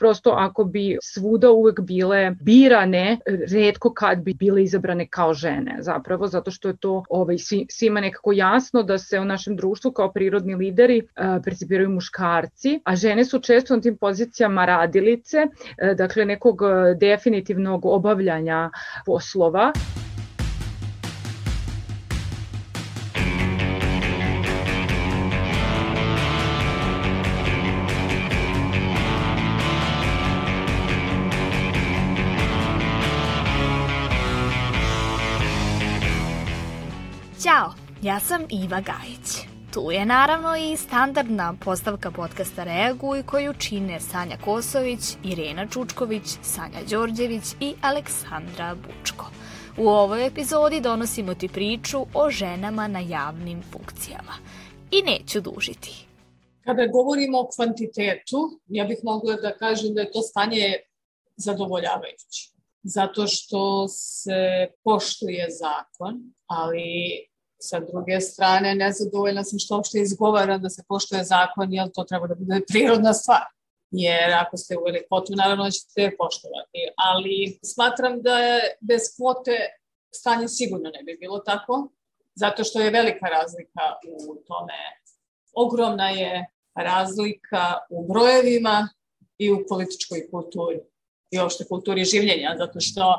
prosto ako bi svuda uvek bile birane, redko kad bi bile izabrane kao žene zapravo, zato što je to ovaj, svima nekako jasno da se u našem društvu kao prirodni lideri percipiraju muškarci, a žene su često na tim pozicijama radilice, dakle nekog definitivnog obavljanja poslova. Ja sam Iva Gajić. Tu je naravno i standardna postavka podcasta Reaguj koju čine Sanja Kosović, Irena Čučković, Sanja Đorđević i Aleksandra Bučko. U ovoj epizodi donosimo ti priču o ženama na javnim funkcijama. I neću dužiti. Kada govorimo o kvantitetu, ja bih mogla da kažem da je to stanje zadovoljavajuće. Zato što se poštuje zakon, ali Sa druge strane, nezadovoljna sam što uopšte izgovara da se poštoje zakon, jer to treba da bude prirodna stvar. Jer ako ste uveli kvotu, naravno da ćete je poštovati. Ali smatram da je bez kvote stanje sigurno ne bi bilo tako, zato što je velika razlika u tome. Ogromna je razlika u brojevima i u političkoj kulturi i uopšte kulturi življenja, zato što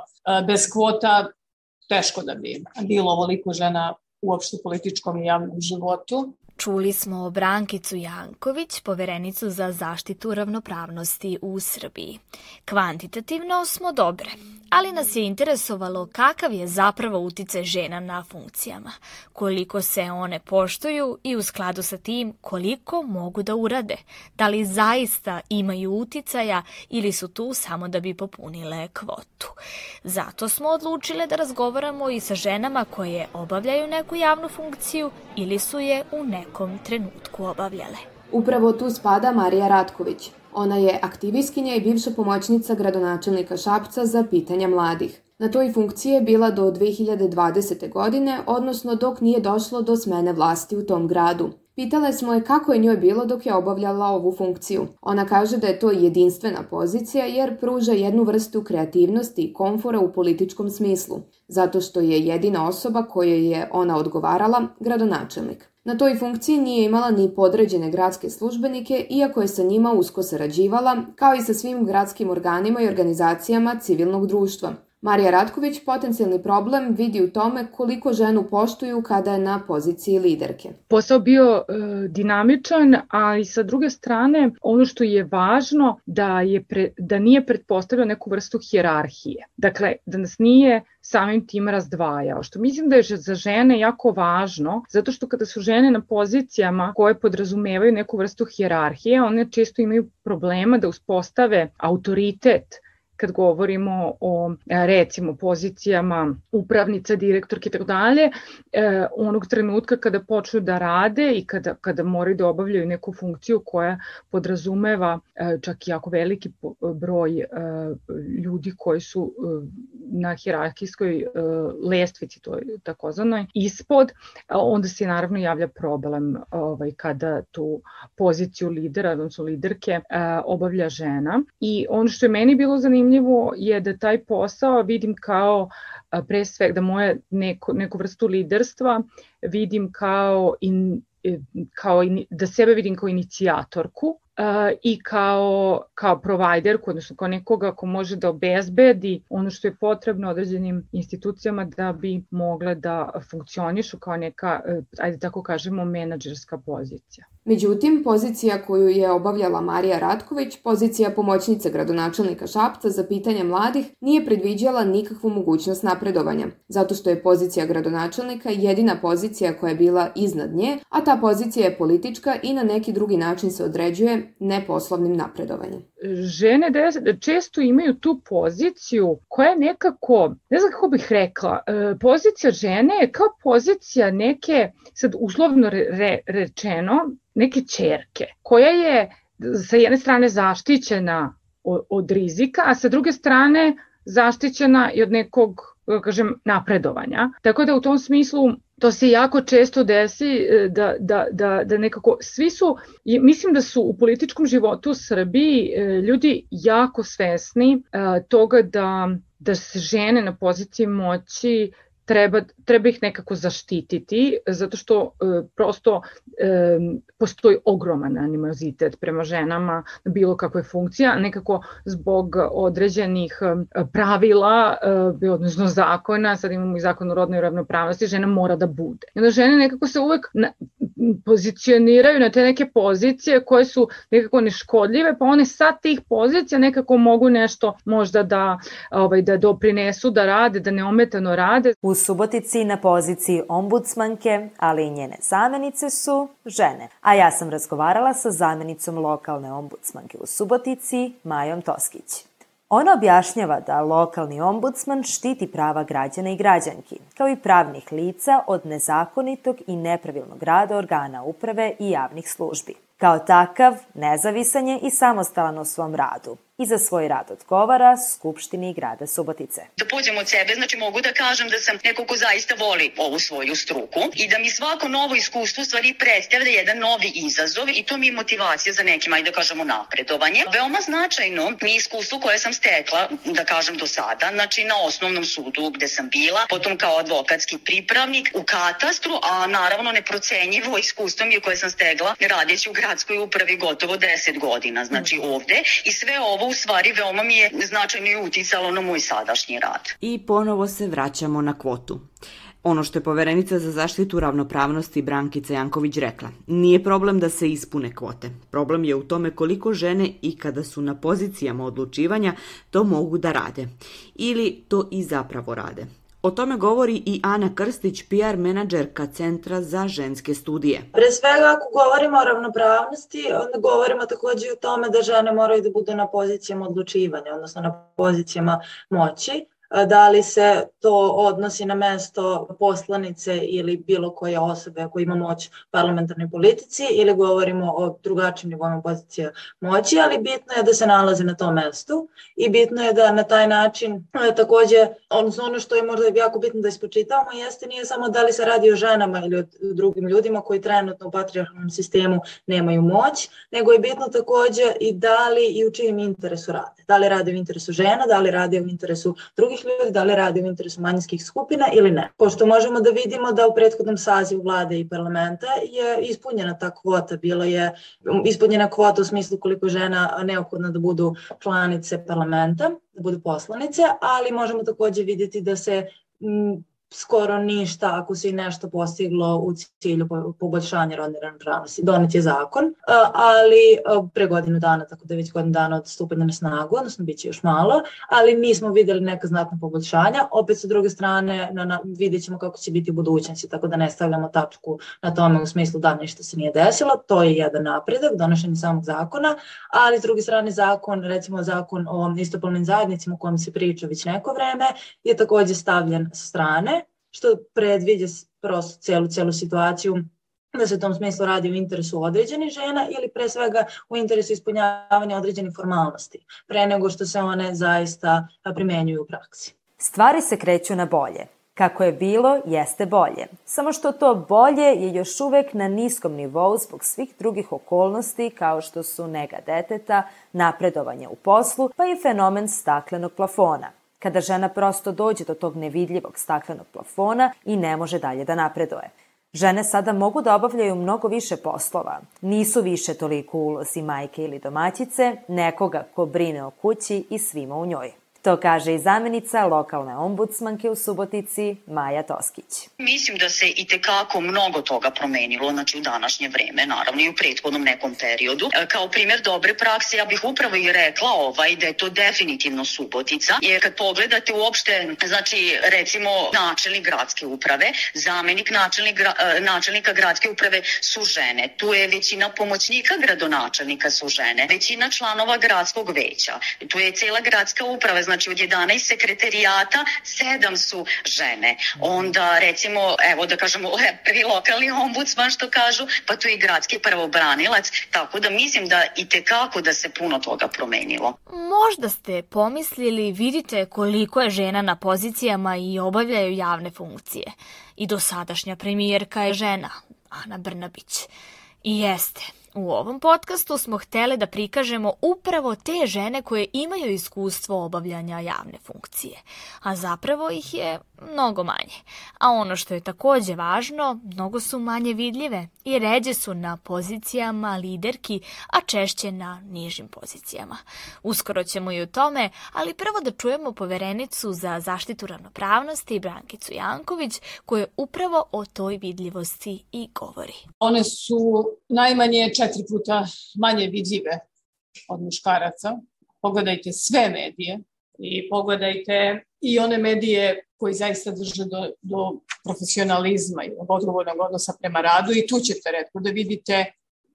bez kvota teško da bi bilo ovoliko žena uopšte političkom i javnom životu. Čuli smo Brankicu Janković, poverenicu za zaštitu ravnopravnosti u Srbiji. Kvantitativno smo dobre, ali nas je interesovalo kakav je zapravo utice žena na funkcijama, koliko se one poštuju i u skladu sa tim koliko mogu da urade, da li zaista imaju uticaja ili su tu samo da bi popunile kvotu. Zato smo odlučile da razgovaramo i sa ženama koje obavljaju neku javnu funkciju ili su je u nekom trenutku obavljale. Upravo tu spada Marija Ratković, Ona je aktivistkinja i bivša pomoćnica gradonačelnika Šapca za pitanja mladih. Na toj funkciji je bila do 2020. godine, odnosno dok nije došlo do smene vlasti u tom gradu. Pitale smo je kako je njoj bilo dok je obavljala ovu funkciju. Ona kaže da je to jedinstvena pozicija jer pruža jednu vrstu kreativnosti i komfora u političkom smislu, zato što je jedina osoba kojoj je ona odgovarala gradonačelnik. Na toj funkciji nije imala ni podređene gradske službenike, iako je sa njima usko sarađivala, kao i sa svim gradskim organima i organizacijama civilnog društva. Marija Ratković potencijalni problem vidi u tome koliko ženu poštuju kada je na poziciji liderke. Posao bio e, dinamičan, ali sa druge strane ono što je važno da, je pre, da nije pretpostavljao neku vrstu hjerarhije. Dakle, da nas nije samim tim razdvajao, što mislim da je za žene jako važno, zato što kada su žene na pozicijama koje podrazumevaju neku vrstu hjerarhije, one često imaju problema da uspostave autoritet kad govorimo o e, recimo pozicijama upravnica, direktorke i tako dalje, e, onog trenutka kada počnu da rade i kada, kada moraju da obavljaju neku funkciju koja podrazumeva e, čak i jako veliki broj ljudi koji su na hirarhijskoj lestvici, to je takozvanoj, ispod, onda se naravno javlja problem ovaj, kada tu poziciju lidera, odnosno liderke, obavlja žena. I ono što je meni bilo zanimljivo zanimljivo je da taj posao vidim kao pre svega da moje neko, neku vrstu liderstva vidim kao in, e, kao in, da sebe vidim kao inicijatorku i kao, kao providerku, odnosno kao nekoga ko može da obezbedi ono što je potrebno određenim institucijama da bi mogle da funkcionišu kao neka, uh, ajde tako kažemo, menadžerska pozicija. Međutim, pozicija koju je obavljala Marija Ratković, pozicija pomoćnice gradonačelnika Šapca za pitanje mladih, nije predviđala nikakvu mogućnost napredovanja, zato što je pozicija gradonačelnika jedina pozicija koja je bila iznad nje, a ta pozicija je politička i na neki drugi način se određuje neposlovnim napredovanjem. Žene često imaju tu poziciju koja je nekako, ne znam kako bih rekla, e, pozicija žene je kao pozicija neke, sad uslovno re, rečeno, neke čerke, koja je sa jedne strane zaštićena od rizika, a sa druge strane zaštićena i od nekog, da kažem, napredovanja. Tako da u tom smislu to se jako često desi e, da, da, da, da nekako svi su, mislim da su u političkom životu u Srbiji e, ljudi jako svesni toga da da se žene na poziciji moći treba, treba ih nekako zaštititi, zato što e, prosto e, postoji ogroman animozitet prema ženama na bilo kakve funkcije, a nekako zbog određenih e, pravila, e, odnosno zakona, sad imamo i zakon o rodnoj ravnopravnosti, žena mora da bude. I onda žene nekako se uvek na, pozicioniraju na te neke pozicije koje su nekako neškodljive, pa one sa tih pozicija nekako mogu nešto možda da, ovaj, da doprinesu, da rade, da neometano rade. U Subotici na poziciji ombudsmanke, ali i njene zamenice su žene. A ja sam razgovarala sa zamenicom lokalne ombudsmanke u Subotici, Majom Toskić. Ona objašnjava da lokalni ombudsman štiti prava građana i građanki, kao i pravnih lica od nezakonitog i nepravilnog rada organa uprave i javnih službi. Kao takav, nezavisan je i samostalan u svom radu, i za svoj rad odgovara Skupštini grada Subotice. Da pođem od sebe, znači mogu da kažem da sam neko ko zaista voli ovu svoju struku i da mi svako novo iskustvo stvari predstavlja jedan novi izazov i to mi je motivacija za nekim, ajde da kažemo, napredovanje. Veoma značajno mi je iskustvo koje sam stekla, da kažem do sada, znači na osnovnom sudu gde sam bila, potom kao advokatski pripravnik u katastru, a naravno neprocenjivo iskustvo mi je koje sam stegla radeći u gradskoj upravi gotovo 10 godina, znači ovde i sve ovo u stvari veoma mi je značajno i uticalo na moj sadašnji rad. I ponovo se vraćamo na kvotu. Ono što je poverenica za zaštitu ravnopravnosti Brankica Janković rekla, nije problem da se ispune kvote. Problem je u tome koliko žene i kada su na pozicijama odlučivanja to mogu da rade. Ili to i zapravo rade. O tome govori i Ana Krstić, PR menadžerka Centra za ženske studije. Pre svega, ako govorimo o ravnopravnosti, onda govorimo takođe i o tome da žene moraju da budu na pozicijama odlučivanja, odnosno na pozicijama moći da li se to odnosi na mesto poslanice ili bilo koje osobe ako ima moć parlamentarnoj politici ili govorimo o drugačijim nivoima pozicija moći, ali bitno je da se nalaze na tom mestu i bitno je da na taj način e, takođe, odnosno ono što je možda jako bitno da ispočitavamo jeste nije samo da li se radi o ženama ili o drugim ljudima koji trenutno u patriarhalnom sistemu nemaju moć, nego je bitno takođe i da li i u čijem interesu rade. Da li rade u interesu žena, da li rade u interesu drugih ljudi, da li radi u interesu manjinskih skupina ili ne. Pošto možemo da vidimo da u prethodnom sazivu vlade i parlamenta je ispunjena ta kvota, bilo je ispunjena kvota u smislu koliko žena neophodno da budu članice parlamenta, da budu poslanice, ali možemo takođe vidjeti da se skoro ništa ako se i nešto postiglo u cilju poboljšanja rodne ravnopravnosti. Donet je zakon, ali pre godinu dana, tako da je već godinu dana od stupanja na snagu, odnosno bit će još malo, ali nismo videli neka znatna poboljšanja. Opet sa druge strane na, na, vidjet ćemo kako će biti u budućnosti, tako da ne stavljamo tačku na tome u smislu da ništa se nije desilo. To je jedan napredak, donošenje samog zakona, ali s druge strane zakon, recimo zakon o istopolnim zajednicima o kojem se priča već neko vreme, je takođe stavljen sa strane što predviđa prosto celu, celu situaciju da se u tom smislu radi u interesu određenih žena ili pre svega u interesu ispunjavanja određenih formalnosti, pre nego što se one zaista primenjuju u praksi. Stvari se kreću na bolje. Kako je bilo, jeste bolje. Samo što to bolje je još uvek na niskom nivou zbog svih drugih okolnosti kao što su nega deteta, napredovanje u poslu, pa i fenomen staklenog plafona – kada žena prosto dođe do tog nevidljivog staklenog plafona i ne može dalje da napreduje. Žene sada mogu da obavljaju mnogo više poslova. Nisu više toliko ulozi majke ili domaćice, nekoga ko brine o kući i svima u njoj. To kaže i zamenica lokalne ombudsmanke u Subotici, Maja Toskić. Mislim da se i tekako mnogo toga promenilo, znači u današnje vreme, naravno i u prethodnom nekom periodu. E, kao primjer dobre prakse, ja bih upravo i rekla ovaj, da je to definitivno Subotica, jer kad pogledate uopšte, znači recimo načelnik gradske uprave, zamenik načelnik, e, načelnika gradske uprave su žene. Tu je većina pomoćnika gradonačelnika su žene, većina članova gradskog veća, tu je cela gradska uprava, znači od 11 sekretarijata, sedam su žene. Onda recimo, evo da kažemo, prvi lokalni ombudsman što kažu, pa tu i gradski pravobranilac, tako da mislim da i tekako da se puno toga promenilo. Možda ste pomislili, vidite koliko je žena na pozicijama i obavljaju javne funkcije. I dosadašnja premijerka je žena, Ana Brnabić. I jeste, U ovom podcastu smo htele da prikažemo upravo te žene koje imaju iskustvo obavljanja javne funkcije, a zapravo ih je mnogo manje. A ono što je takođe važno, mnogo su manje vidljive i ređe su na pozicijama liderki, a češće na nižim pozicijama. Uskoro ćemo i o tome, ali prvo da čujemo poverenicu za zaštitu ravnopravnosti Brankicu Janković, koja upravo o toj vidljivosti i govori. One su najmanje četiri puta manje vidljive od muškaraca. Pogledajte sve medije i pogledajte i one medije koji zaista drže do, do profesionalizma i odgovornog odnosa prema radu i tu ćete redko da vidite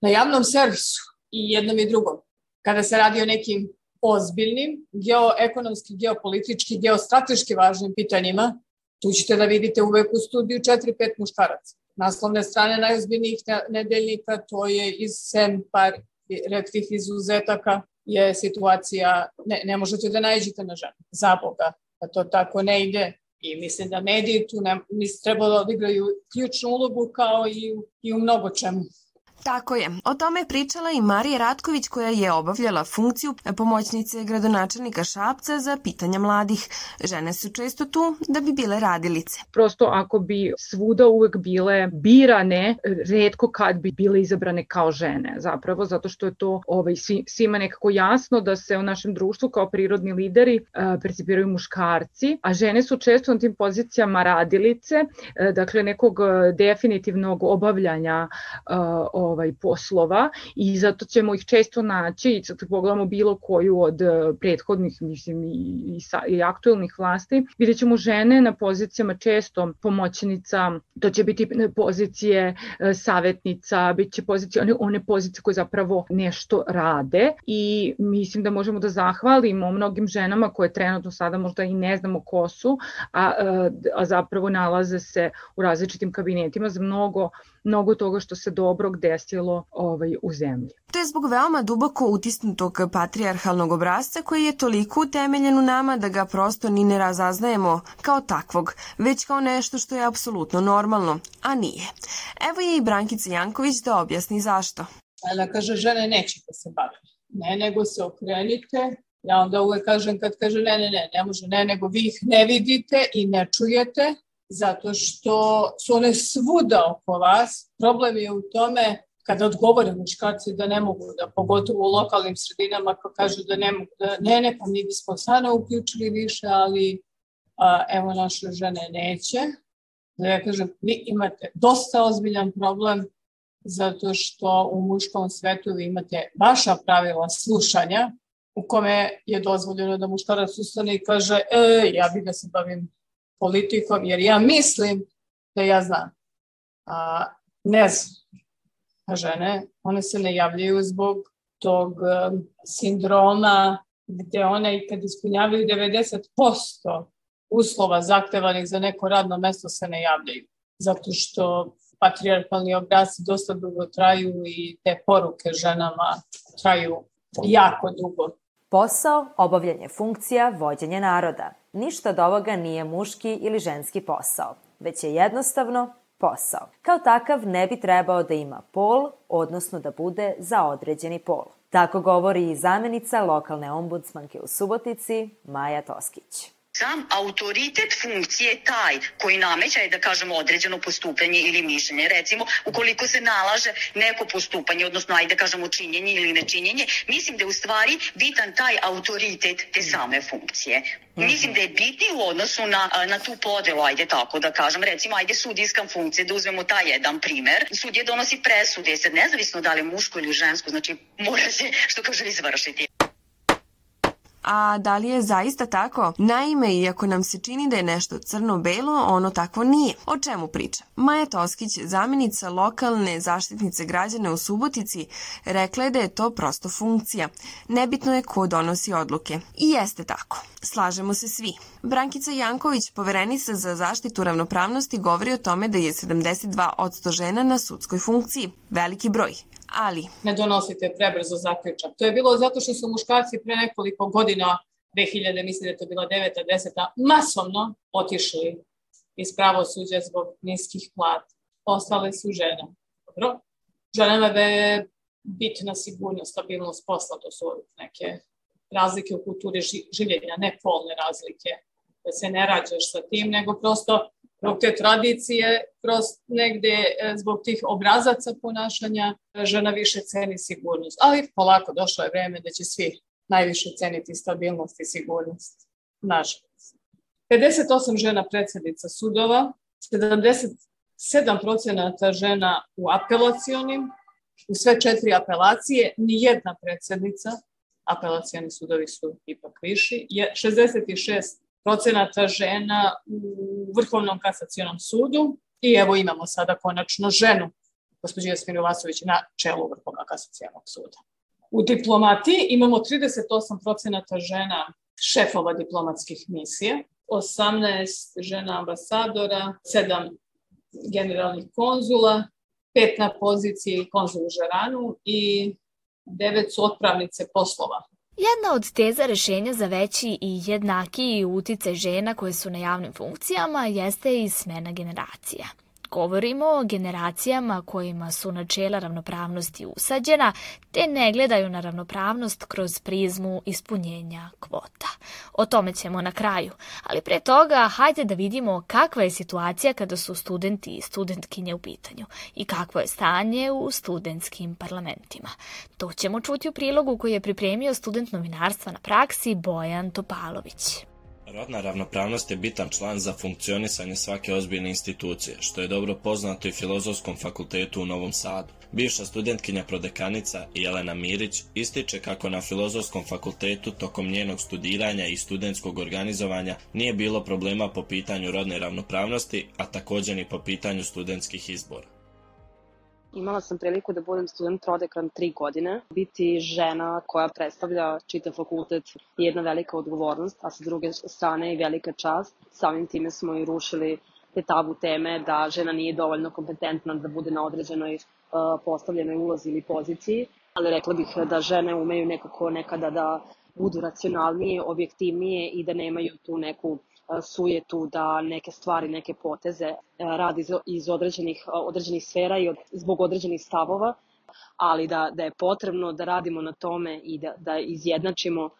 na javnom servisu i jednom i drugom. Kada se radi o nekim ozbiljnim geoekonomski, geopolitički, geostrateški važnim pitanjima, tu ćete da vidite uvek u studiju 4-5 muškaraca naslovne strane najozbiljnijih nedeljnika, to je iz sem par redkih izuzetaka, je situacija, ne, ne možete da najđete na ženu, za Boga, pa to tako ne ide. I mislim da mediji tu ne, mislim, trebalo da odigraju ključnu ulogu kao i i u mnogo čemu. Tako je. O tome je pričala i Marija Ratković koja je obavljala funkciju pomoćnice gradonačelnika Šapca za pitanja mladih. Žene su često tu da bi bile radilice. Prosto ako bi svuda uvek bile birane, redko kad bi bile izabrane kao žene zapravo, zato što je to ovaj, svima nekako jasno da se u našem društvu kao prirodni lideri uh, percipiraju muškarci, a žene su često na tim pozicijama radilice, uh, dakle nekog definitivnog obavljanja uh, ovaj, poslova i zato ćemo ih često naći i sad pogledamo bilo koju od e, prethodnih mislim, i, i, i aktuelnih vlasti, vidjet ćemo žene na pozicijama često pomoćnica, to će biti pozicije e, savetnica, bit će pozicije, one, one pozicije koje zapravo nešto rade i mislim da možemo da zahvalimo mnogim ženama koje trenutno sada možda i ne znamo ko su, a, e, a zapravo nalaze se u različitim kabinetima za mnogo mnogo toga što se dobrog desilo ovaj, u zemlji. To je zbog veoma duboko utisnutog patrijarhalnog obrazca koji je toliko utemeljen u nama da ga prosto ni ne razaznajemo kao takvog, već kao nešto što je apsolutno normalno, a nije. Evo je i Brankica Janković da objasni zašto. Ona kaže, žene neće da se bave. Ne, nego se okrenite. Ja onda uvek kažem kad kaže ne, ne, ne, ne može ne, nego vi ih ne vidite i ne čujete, zato što su one svuda oko vas. Problem je u tome kada odgovore muškarci da ne mogu da, pogotovo u lokalnim sredinama ko kažu da ne mogu da, ne, ne, pa mi bismo sana uključili više, ali a, evo naše žene neće. Da ja kažem, vi imate dosta ozbiljan problem zato što u muškom svetu vi imate vaša pravila slušanja u kome je dozvoljeno da muškarac ustane i kaže e, ja bih da se bavim politikom, jer ja mislim da ja znam. A, ne znam. A žene, one se ne javljaju zbog tog um, sindroma gde one i kad ispunjavaju 90% uslova zahtevanih za neko radno mesto se ne javljaju. Zato što patrijarkalni obrasci dosta dugo traju i te poruke ženama traju jako dugo. Posao, obavljanje funkcija, vođenje naroda. Ništa od ovoga nije muški ili ženski posao, već je jednostavno posao. Kao takav ne bi trebao da ima pol, odnosno da bude za određeni pol. Tako govori i zamenica lokalne ombudsmanke u Subotici, Maja Toskić. Sam autoritet funkcije je taj koji nameća je da kažemo određeno postupanje ili mišljenje. Recimo, ukoliko se nalaže neko postupanje, odnosno ajde da kažemo činjenje ili nečinjenje, mislim da je u stvari bitan taj autoritet te same funkcije. Mislim da je bitniji u odnosu na, na tu podelu, ajde tako da kažem. Recimo, ajde sudijska funkcija, da uzmemo taj jedan primer. Sudija donosi presude, sad nezavisno da li muško ili žensko, znači mora se, što kaže, izvršiti. A da li je zaista tako? Naime, iako nam se čini da je nešto crno-belo, ono takvo nije. O čemu priča? Maja Toskić, zamjenica lokalne zaštitnice građana u Subotici, rekla je da je to prosto funkcija. Nebitno je ko donosi odluke. I jeste tako. Slažemo se svi. Brankica Janković, poverenica za zaštitu ravnopravnosti, govori o tome da je 72% žena na sudskoj funkciji. Veliki broj ali... Ne donosite prebrzo zaključak. To je bilo zato što su muškarci pre nekoliko godina, 2000, mislim da je to bila 9. 10. masovno otišli iz pravosuđa zbog niskih plata. Ostale su žene. Dobro. Ženama je bitna sigurnost, stabilnost posla, to su neke razlike u kulturi življenja, ne polne razlike. Da se ne rađaš sa tim, nego prosto zbog te tradicije, kroz negde e, zbog tih obrazaca ponašanja, žena više ceni sigurnost. Ali polako došlo je vreme da će svi najviše ceniti stabilnost i sigurnost. Nažalost. 58 žena predsednica sudova, 77% žena u apelacionim, u sve četiri apelacije, ni jedna predsednica, apelacioni sudovi su ipak viši, je 66 procenata žena u Vrhovnom kasacionom sudu i evo imamo sada konačno ženu, gospođu Jasminu Vasović, na čelu Vrhovnog kasacionog suda. U diplomatiji imamo 38 procenata žena šefova diplomatskih misija, 18 žena ambasadora, 7 generalnih konzula, 5 na poziciji konzulu Žaranu i 9 su otpravnice poslova Jedna od teza rešenja za veći i jednakiji utice žena koje su na javnim funkcijama jeste i smena generacija. Govorimo o generacijama kojima su načela ravnopravnosti usađena, te ne gledaju na ravnopravnost kroz prizmu ispunjenja kvota. O tome ćemo na kraju, ali pre toga hajde da vidimo kakva je situacija kada su studenti i studentkinje u pitanju i kakvo je stanje u studentskim parlamentima. To ćemo čuti u prilogu koji je pripremio student novinarstva na praksi Bojan Topalović. Rodna ravnopravnost je bitan član za funkcionisanje svake ozbiljne institucije, što je dobro poznato i Filozofskom fakultetu u Novom Sadu. Bivša studentkinja prodekanica Jelena Mirić ističe kako na Filozofskom fakultetu tokom njenog studiranja i studentskog organizovanja nije bilo problema po pitanju rodne ravnopravnosti, a takođe ni po pitanju studentskih izbora. Imala sam priliku da budem student prodekan tri godine. Biti žena koja predstavlja čitav fakultet je jedna velika odgovornost, a sa druge strane i velika čast. Samim time smo i rušili te tabu teme da žena nije dovoljno kompetentna da bude na određenoj uh, postavljenoj ulozi ili poziciji, ali rekla bih da žene umeju nekako nekada da budu racionalnije, objektivnije i da nemaju tu neku sujetu da neke stvari, neke poteze radi iz, iz određenih, određenih sfera i od, zbog određenih stavova, ali da, da je potrebno da radimo na tome i da, da izjednačimo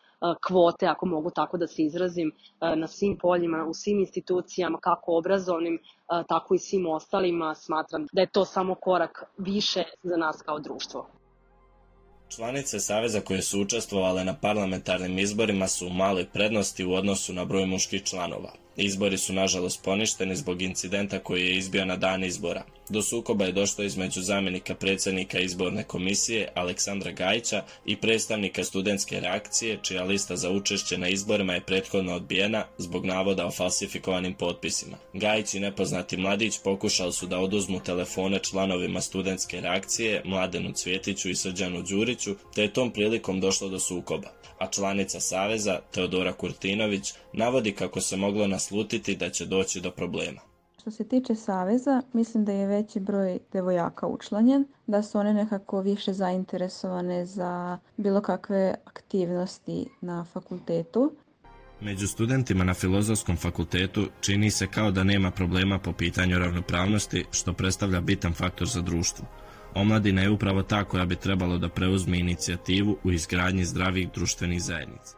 kvote, ako mogu tako da se izrazim, na svim poljima, u svim institucijama, kako obrazovnim, tako i svim ostalima, smatram da je to samo korak više za nas kao društvo. Članice Saveza koje su učestvovale na parlamentarnim izborima su u maloj prednosti u odnosu na broj muških članova. Izbori su nažalost poništeni zbog incidenta koji je izbio na dan izbora. Do sukoba je došlo između zamenika predsednika izborne komisije Aleksandra Gajića i predstavnika studentske reakcije, čija lista za učešće na izborima je prethodno odbijena zbog navoda o falsifikovanim potpisima. Gajić i nepoznati mladić pokušali su da oduzmu telefone članovima studentske reakcije Mladenu Cvjetiću i Srđanu Đuriću, te je tom prilikom došlo do sukoba a članica Saveza, Teodora Kurtinović, navodi kako se moglo naslutiti da će doći do problema. Što se tiče Saveza, mislim da je veći broj devojaka učlanjen, da su one nekako više zainteresovane za bilo kakve aktivnosti na fakultetu. Među studentima na Filozofskom fakultetu čini se kao da nema problema po pitanju ravnopravnosti, što predstavlja bitan faktor za društvo. Omladina je upravo ta koja bi trebalo da preuzme inicijativu u izgradnji zdravih društvenih zajednica.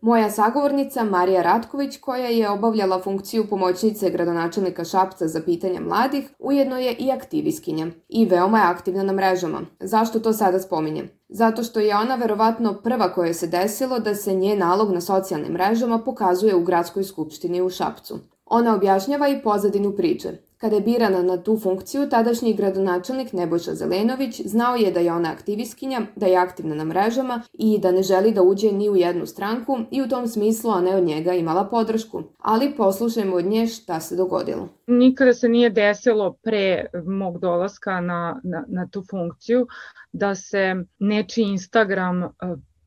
Moja sagovornica Marija Ratković, koja je obavljala funkciju pomoćnice gradonačelnika Šapca za pitanja mladih, ujedno je i aktivistkinja i veoma je aktivna na mrežama. Zašto to sada spominjem? Zato što je ona verovatno prva koja se desilo da se nje nalog na socijalnim mrežama pokazuje u Gradskoj skupštini u Šapcu. Ona objašnjava i pozadinu priče, Kada je birana na tu funkciju, tadašnji gradonačelnik Nebojša Zelenović znao je da je ona aktivistkinja, da je aktivna na mrežama i da ne želi da uđe ni u jednu stranku i u tom smislu ona od njega imala podršku. Ali poslušajmo od nje šta se dogodilo. Nikada se nije desilo pre mog dolaska na, na, na tu funkciju da se neči Instagram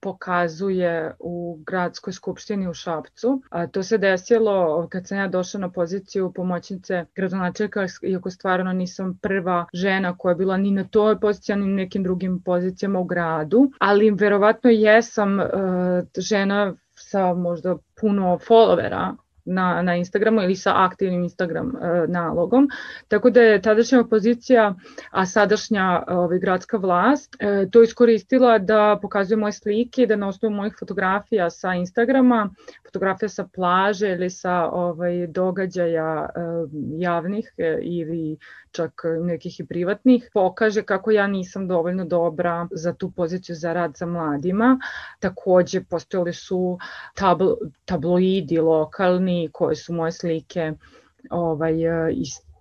pokazuje u gradskoj skupštini u Šapcu. A to se desilo kad sam ja došla na poziciju pomoćnice gradonačelnika, iako stvarno nisam prva žena koja je bila ni na toj poziciji, ni na nekim drugim pozicijama u gradu, ali verovatno jesam uh, žena sa možda puno followera na, na Instagramu ili sa aktivnim Instagram e, nalogom. Tako da je tadašnja opozicija, a sadašnja ovaj, gradska vlast, e, to iskoristila da pokazuje moje slike da na osnovu mojih fotografija sa Instagrama, fotografija sa plaže ili sa ovaj, događaja e, javnih e, ili čak nekih i privatnih, pokaže kako ja nisam dovoljno dobra za tu poziciju za rad sa mladima. Takođe, postojali su tablo, tabloidi lokalni koje su moje slike ovaj,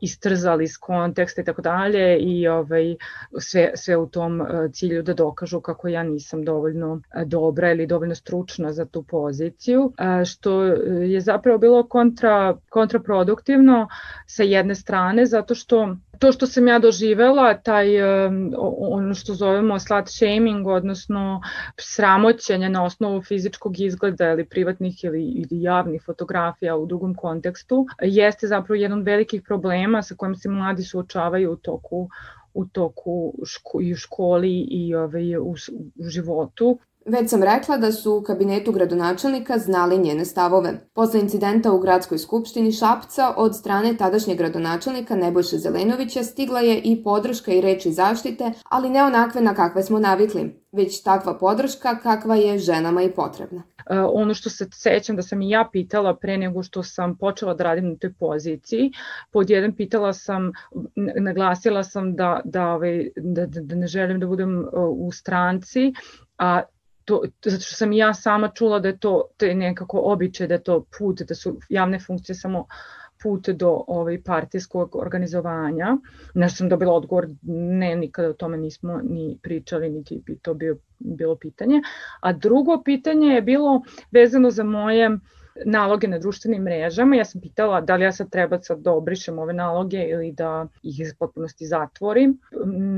istrzali iz konteksta i tako dalje i ovaj, sve, sve u tom uh, cilju da dokažu kako ja nisam dovoljno uh, dobra ili dovoljno stručna za tu poziciju, uh, što je zapravo bilo kontra, kontraproduktivno sa jedne strane zato što to što sam ja doživela, taj ono što zovemo slut shaming, odnosno sramoćenje na osnovu fizičkog izgleda ili privatnih ili, ili javnih fotografija u drugom kontekstu, jeste zapravo jedan od velikih problema sa kojim se mladi suočavaju u toku u toku ško, i u školi i ovaj, u, u životu. Već sam rekla da su u kabinetu gradonačelnika znali njene stavove. Posle incidenta u gradskoj skupštini Šapca od strane tadašnjeg gradonačelnika Nebojše Zelenovića stigla je i podrška i reči zaštite, ali ne onakve na kakve smo navikli, već takva podrška kakva je ženama i potrebna. Uh, ono što se sećam da sam i ja pitala pre nego što sam počela da radim na toj poziciji, pod jedan pitala sam, naglasila sam da, da, ovaj, da, da ne želim da budem uh, u stranci, a to, zato što sam ja sama čula da je to, to je nekako običaj, da je to put, da su javne funkcije samo put do ovaj, partijskog organizovanja. Nešto sam dobila odgovor, ne, nikada o tome nismo ni pričali, niti bi to bio, bilo pitanje. A drugo pitanje je bilo vezano za moje naloge na društvenim mrežama. Ja sam pitala da li ja sad treba sad da obrišem ove naloge ili da ih potpunosti zatvorim.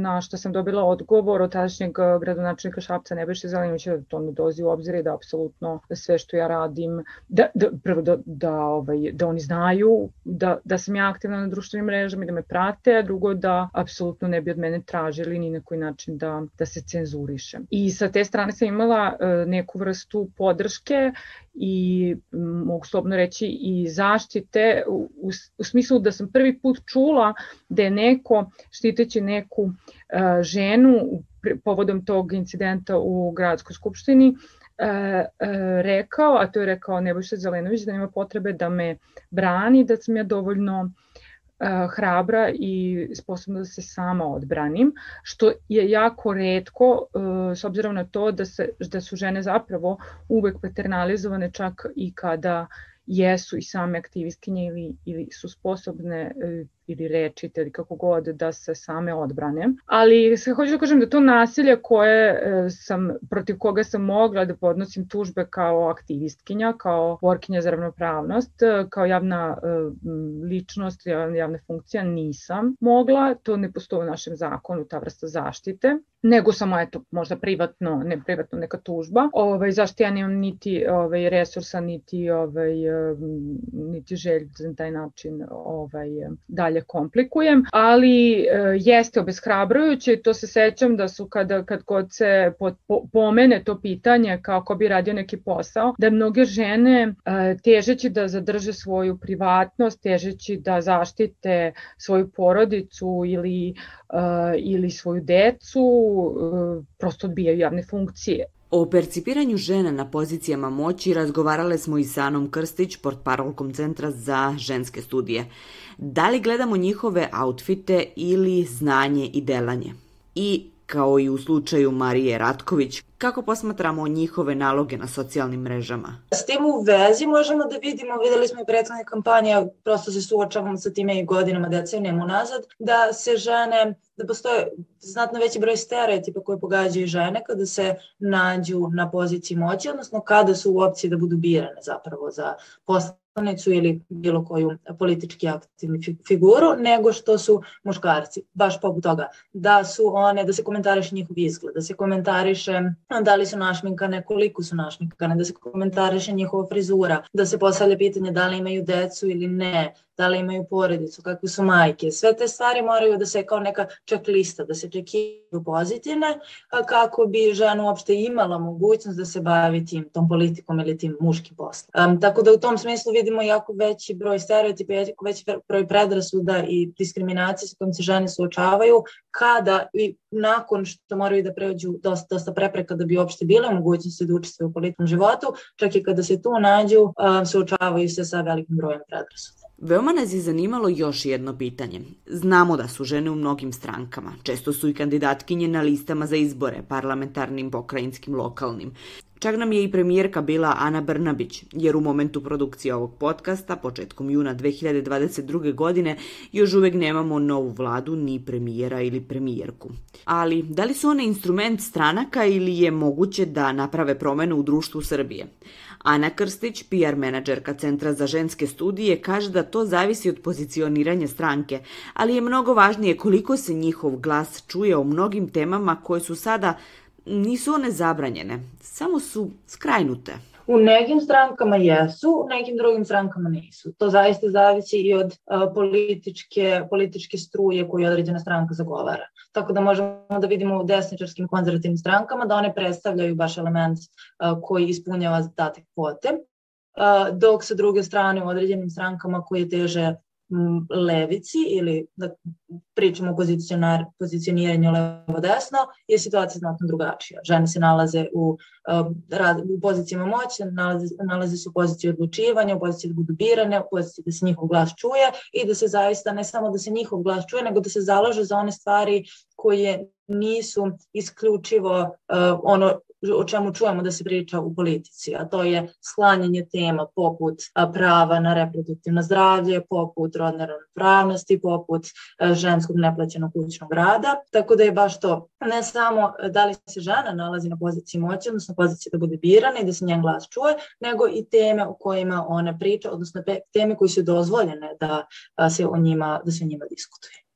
Na što sam dobila odgovor od tadašnjeg gradonačelnika Šapca Nebojše Zelinovića da to ne dozi u obzir i da apsolutno sve što ja radim, da, da, prvo da, da, ovaj, da oni znaju da, da sam ja aktivna na društvenim mrežama i da me prate, a drugo da apsolutno ne bi od mene tražili ni na koji način da, da se cenzurišem. I sa te strane sam imala uh, neku vrstu podrške i mogu slobno reći i zaštite u, u, u smislu da sam prvi put čula da je neko štiteći neku uh, ženu povodom tog incidenta u gradskoj skupštini uh, uh, rekao, a to je rekao Nebojša Zelenović da nema potrebe da me brani, da sam ja dovoljno uh, hrabra i sposobna da se sama odbranim, što je jako redko s obzirom na to da, se, da su žene zapravo uvek paternalizovane čak i kada jesu i same aktivistkinje ili, ili su sposobne e, ili rečite ili kako god da se same odbrane. Ali se hoću da kažem da to nasilje koje e, sam, protiv koga sam mogla da podnosim tužbe kao aktivistkinja, kao borkinja za ravnopravnost, e, kao javna ličnost, javna funkcija nisam mogla, to ne postoji u našem zakonu, ta vrsta zaštite nego samo eto možda privatno, ne privatno neka tužba. Ovaj zašto ja nemam niti ovaj resursa niti ovaj niti želju da na taj način ovaj dalje komplikujem, ali e, jeste obeshrabrujuće i to se sećam da su kada kad god se po, po, pomene to pitanje kako bi radio neki posao, da mnoge žene e, težeći da zadrže svoju privatnost, težeći da zaštite svoju porodicu ili ili svoju decu, prosto odbijaju javne funkcije. O percipiranju žena na pozicijama moći razgovarale smo i sa Anom Krstić, portparolkom Centra za ženske studije. Da li gledamo njihove outfite ili znanje i delanje? I, kao i u slučaju Marije Ratković, Kako posmatramo njihove naloge na socijalnim mrežama? S tim u vezi možemo da vidimo, videli smo i prethodne kampanje, prosto se suočavamo sa time i godinama, decenijama unazad, da se žene da postoje znatno veći broj stereotipa koje pogađaju žene kada se nađu na poziciji moći, odnosno kada su u opciji da budu birane zapravo za poslanicu ili bilo koju politički aktivnu figuru, nego što su muškarci. Baš poput toga da su one, da se komentariše njihov izgled, da se komentariše da li su našminkane, koliko su našminkane, da se komentariše njihova frizura, da se postavlja pitanje da li imaju decu ili ne, da li imaju porodicu, kakve su majke. Sve te stvari moraju da se kao neka checklista, da se čekiraju pozitivne, kako bi žena uopšte imala mogućnost da se bavi tim, tom politikom ili tim muškim poslom. Um, tako da u tom smislu vidimo jako veći broj stereotipa, jako veći broj predrasuda i diskriminacije sa kojim se žene suočavaju, kada i nakon što moraju da pređu dosta, dosta prepreka da bi uopšte bile mogućnosti da učestvuju u političkom životu, čak i kada se tu nađu, um, suočavaju se sa velikim brojem predrasuda. Veoma nas je zanimalo još jedno pitanje. Znamo da su žene u mnogim strankama. Često su i kandidatkinje na listama za izbore, parlamentarnim, pokrajinskim, lokalnim. Čak nam je i premijerka bila Ana Brnabić, jer u momentu produkcije ovog podcasta, početkom juna 2022. godine, još uvek nemamo novu vladu, ni premijera ili premijerku. Ali, da li su one instrument stranaka ili je moguće da naprave promenu u društvu Srbije? Ana Krstić, PR menadžerka Centra za ženske studije, kaže da to zavisi od pozicioniranja stranke, ali je mnogo važnije koliko se njihov glas čuje o mnogim temama koje su sada nisu one zabranjene, samo su skrajnute. U nekim strankama jesu, u nekim drugim strankama nisu. To zaista zavisi i od uh, političke, političke struje koju određena stranka zagovara. Tako da možemo da vidimo u desničarskim konzervativnim strankama da one predstavljaju baš element uh, koji ispunjava date kvote, uh, dok sa druge strane u određenim strankama koje teže levici ili da pričamo o pozicionar, pozicioniranju levo-desno, je situacija znatno drugačija. Žene se nalaze u, u pozicijama moći, nalaze, nalaze se u poziciji odlučivanja, u poziciji da budu birane, u poziciji da se njihov glas čuje i da se zaista, ne samo da se njihov glas čuje, nego da se zalaže za one stvari koje nisu isključivo uh, ono o čemu čujemo da se priča u politici, a to je sklanjanje tema poput prava na reproduktivno zdravlje, poput rodne ravnopravnosti, poput ženskog neplaćenog kućnog rada. Tako da je baš to ne samo da li se žena nalazi na poziciji moći, odnosno poziciji da bude birana i da se njen glas čuje, nego i teme o kojima ona priča, odnosno teme koje su dozvoljene da se o njima, da se o njima diskutuje.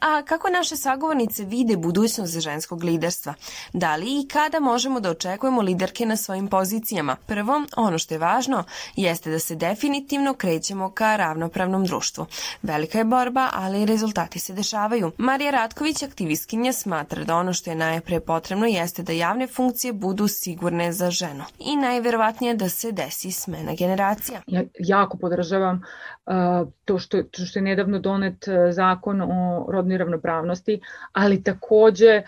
A kako naše sagovornice vide budućnost ženskog liderstva? Da li i kada možemo da očekujemo liderke na svojim pozicijama? Prvo, ono što je važno jeste da se definitivno krećemo ka ravnopravnom društvu. Velika je borba, ali rezultati se dešavaju. Marija Ratković, aktivistkinja, smatra da ono što je najpre potrebno jeste da javne funkcije budu sigurne za ženu. I najverovatnije da se desi smena generacija. Ja jako podržavam to što, to što je nedavno donet e, zakon o rodnoj ravnopravnosti, ali takođe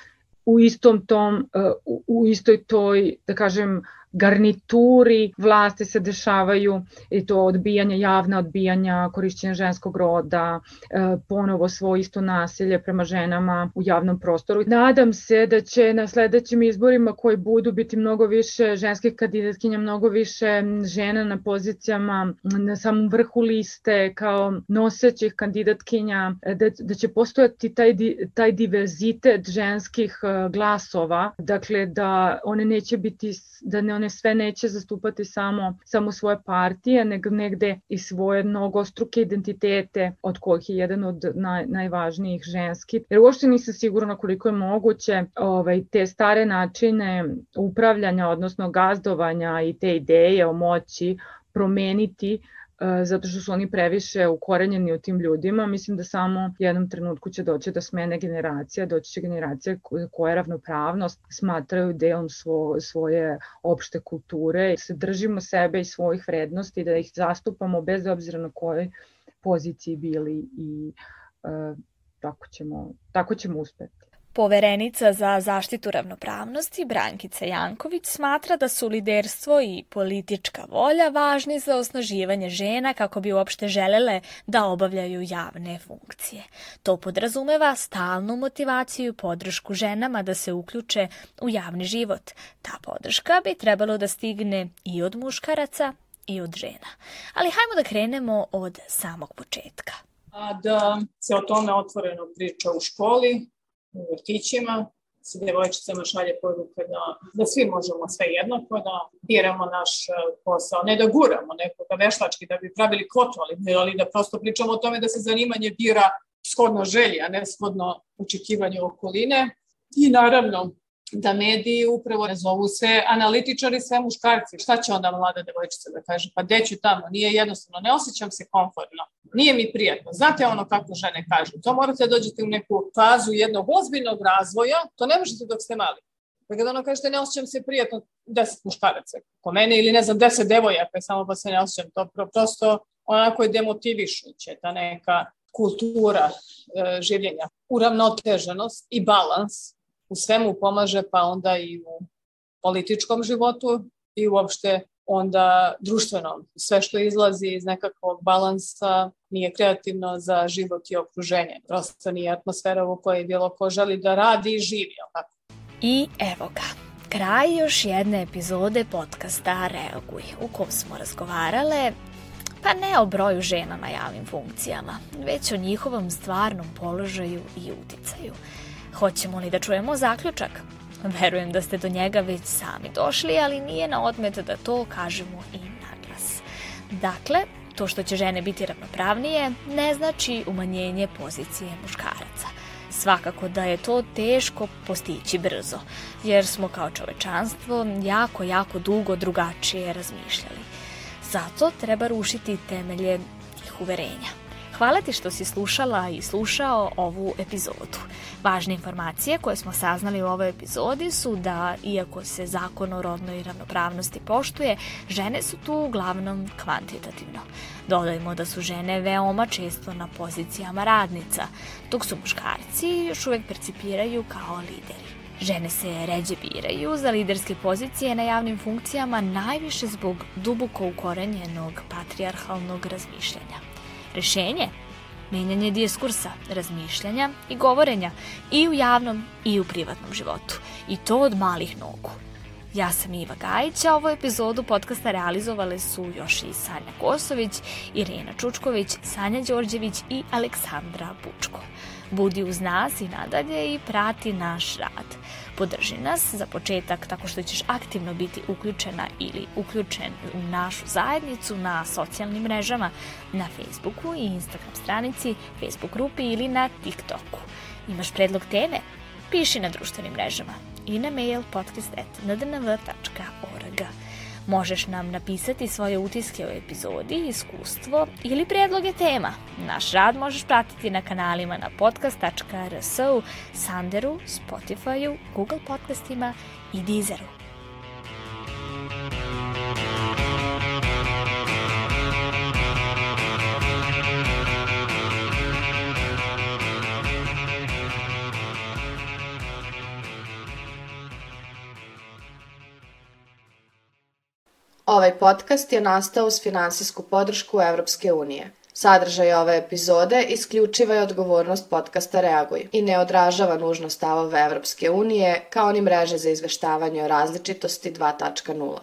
u istom tom, e, u istoj toj, da kažem, garnituri vlasti se dešavaju i to odbijanje, javna odbijanja, korišćenja ženskog roda, e, ponovo svoje isto nasilje prema ženama u javnom prostoru. Nadam se da će na sledećim izborima koji budu biti mnogo više ženskih kandidatkinja, mnogo više žena na pozicijama na samom vrhu liste kao nosećih kandidatkinja, da, da će postojati taj, taj diverzitet ženskih e, glasova, dakle da one neće biti, da ne one sve neće zastupati samo, samo svoje partije, nego negde i svoje mnogostruke identitete, od kojih je jedan od naj, najvažnijih ženski. Jer uopšte nisam sigurna koliko je moguće ovaj, te stare načine upravljanja, odnosno gazdovanja i te ideje o moći promeniti zato što su oni previše ukorenjeni u tim ljudima. Mislim da samo jednom trenutku će doći do smene generacija, doći će generacija koja ravnopravnost smatraju delom svo, svoje opšte kulture. Se držimo sebe i svojih vrednosti, da ih zastupamo bez obzira na kojoj poziciji bili i uh, tako, ćemo, tako ćemo uspeti. Poverenica za zaštitu ravnopravnosti Brankica Janković smatra da su liderstvo i politička volja važni za osnaživanje žena kako bi uopšte želele da obavljaju javne funkcije. To podrazumeva stalnu motivaciju i podršku ženama da se uključe u javni život. Ta podrška bi trebalo da stigne i od muškaraca i od žena. Ali hajmo da krenemo od samog početka. A da se o tome otvoreno priča u školi, u vrtićima, se devojčicama šalje poruka da, da svi možemo sve jednako, da biramo naš e, posao, ne da guramo nekoga veštački da bi pravili kvotu, ali, ali da prosto pričamo o tome da se zanimanje bira shodno želji, a ne shodno očekivanju okoline. I naravno, da mediji upravo ne zovu sve analitičari, sve muškarci. Šta će onda mlada devojčica da kaže? Pa deću tamo, nije jednostavno, ne osjećam se komfortno, nije mi prijatno. Znate ono kako žene kažu, to morate da dođete u neku fazu jednog ozbiljnog razvoja, to ne možete dok ste mali. Pa kada ono kažete ne osjećam se prijatno, deset muškaraca ko mene ili ne znam deset devojaka, samo pa se ne osjećam, to prosto onako je demotivišuće, ta neka kultura e, življenja, uravnoteženost i balans u svemu pomaže, pa onda i u političkom životu i uopšte onda društvenom. Sve što izlazi iz nekakvog balansa nije kreativno za život i okruženje. Prosto nije atmosfera u kojoj bilo ko želi da radi i živi. Tako? I evo ga, kraj još jedne epizode podcasta Reaguj, u kom smo razgovarale pa ne o broju žena na javnim funkcijama, već o njihovom stvarnom položaju i uticaju. Hoćemo li da čujemo zaključak? Verujem da ste do njega već sami došli, ali nije na odmet da to kažemo i naglas. Dakle, to što će žene biti ravnopravnije ne znači umanjenje pozicije muškaraca. Svakako da je to teško postići brzo, jer smo kao čovečanstvo jako, jako dugo drugačije razmišljali. Zato treba rušiti temelje tih uverenja. Hvala ti što si slušala i slušao ovu epizodu. Važne informacije koje smo saznali u ovoj epizodi su da, iako se zakon o rodnoj ravnopravnosti poštuje, žene su tu uglavnom kvantitativno. Dodajmo da su žene veoma često na pozicijama radnica, dok su muškarci još uvek percipiraju kao lideri. Žene se ređe biraju za liderske pozicije na javnim funkcijama najviše zbog duboko ukorenjenog patrijarhalnog razmišljanja. Rešenje? Menjanje diskursa, razmišljanja i govorenja i u javnom i u privatnom životu. I to od malih nogu. Ja sam Iva Gajić, a ovu epizodu podcasta realizovale su još i Sanja Kosović, Irena Čučković, Sanja Đorđević i Aleksandra Bučko. Budi uz nas i nadalje i prati naš rad. Podrži nas za početak tako što ćeš aktivno biti uključena ili uključen u našu zajednicu na socijalnim mrežama, na Facebooku i Instagram stranici, Facebook grupi ili na TikToku. Imaš predlog teme? Piši na društvenim mrežama i na mail podcast.ndnv.org. Možeš nam napisati svoje utiske o epizodi, iskustvo ili predloge tema. Naš rad možeš pratiti na kanalima na podcast.rs, Sanderu, Spotifyu, Google podcastima i Deezeru. Ovaj podcast je nastao uz finansijsku podršku Evropske unije. Sadržaj ove epizode isključiva je odgovornost podcasta Reaguj i ne odražava nužno stavove Evropske unije kao ni mreže za izveštavanje o različitosti 2.0.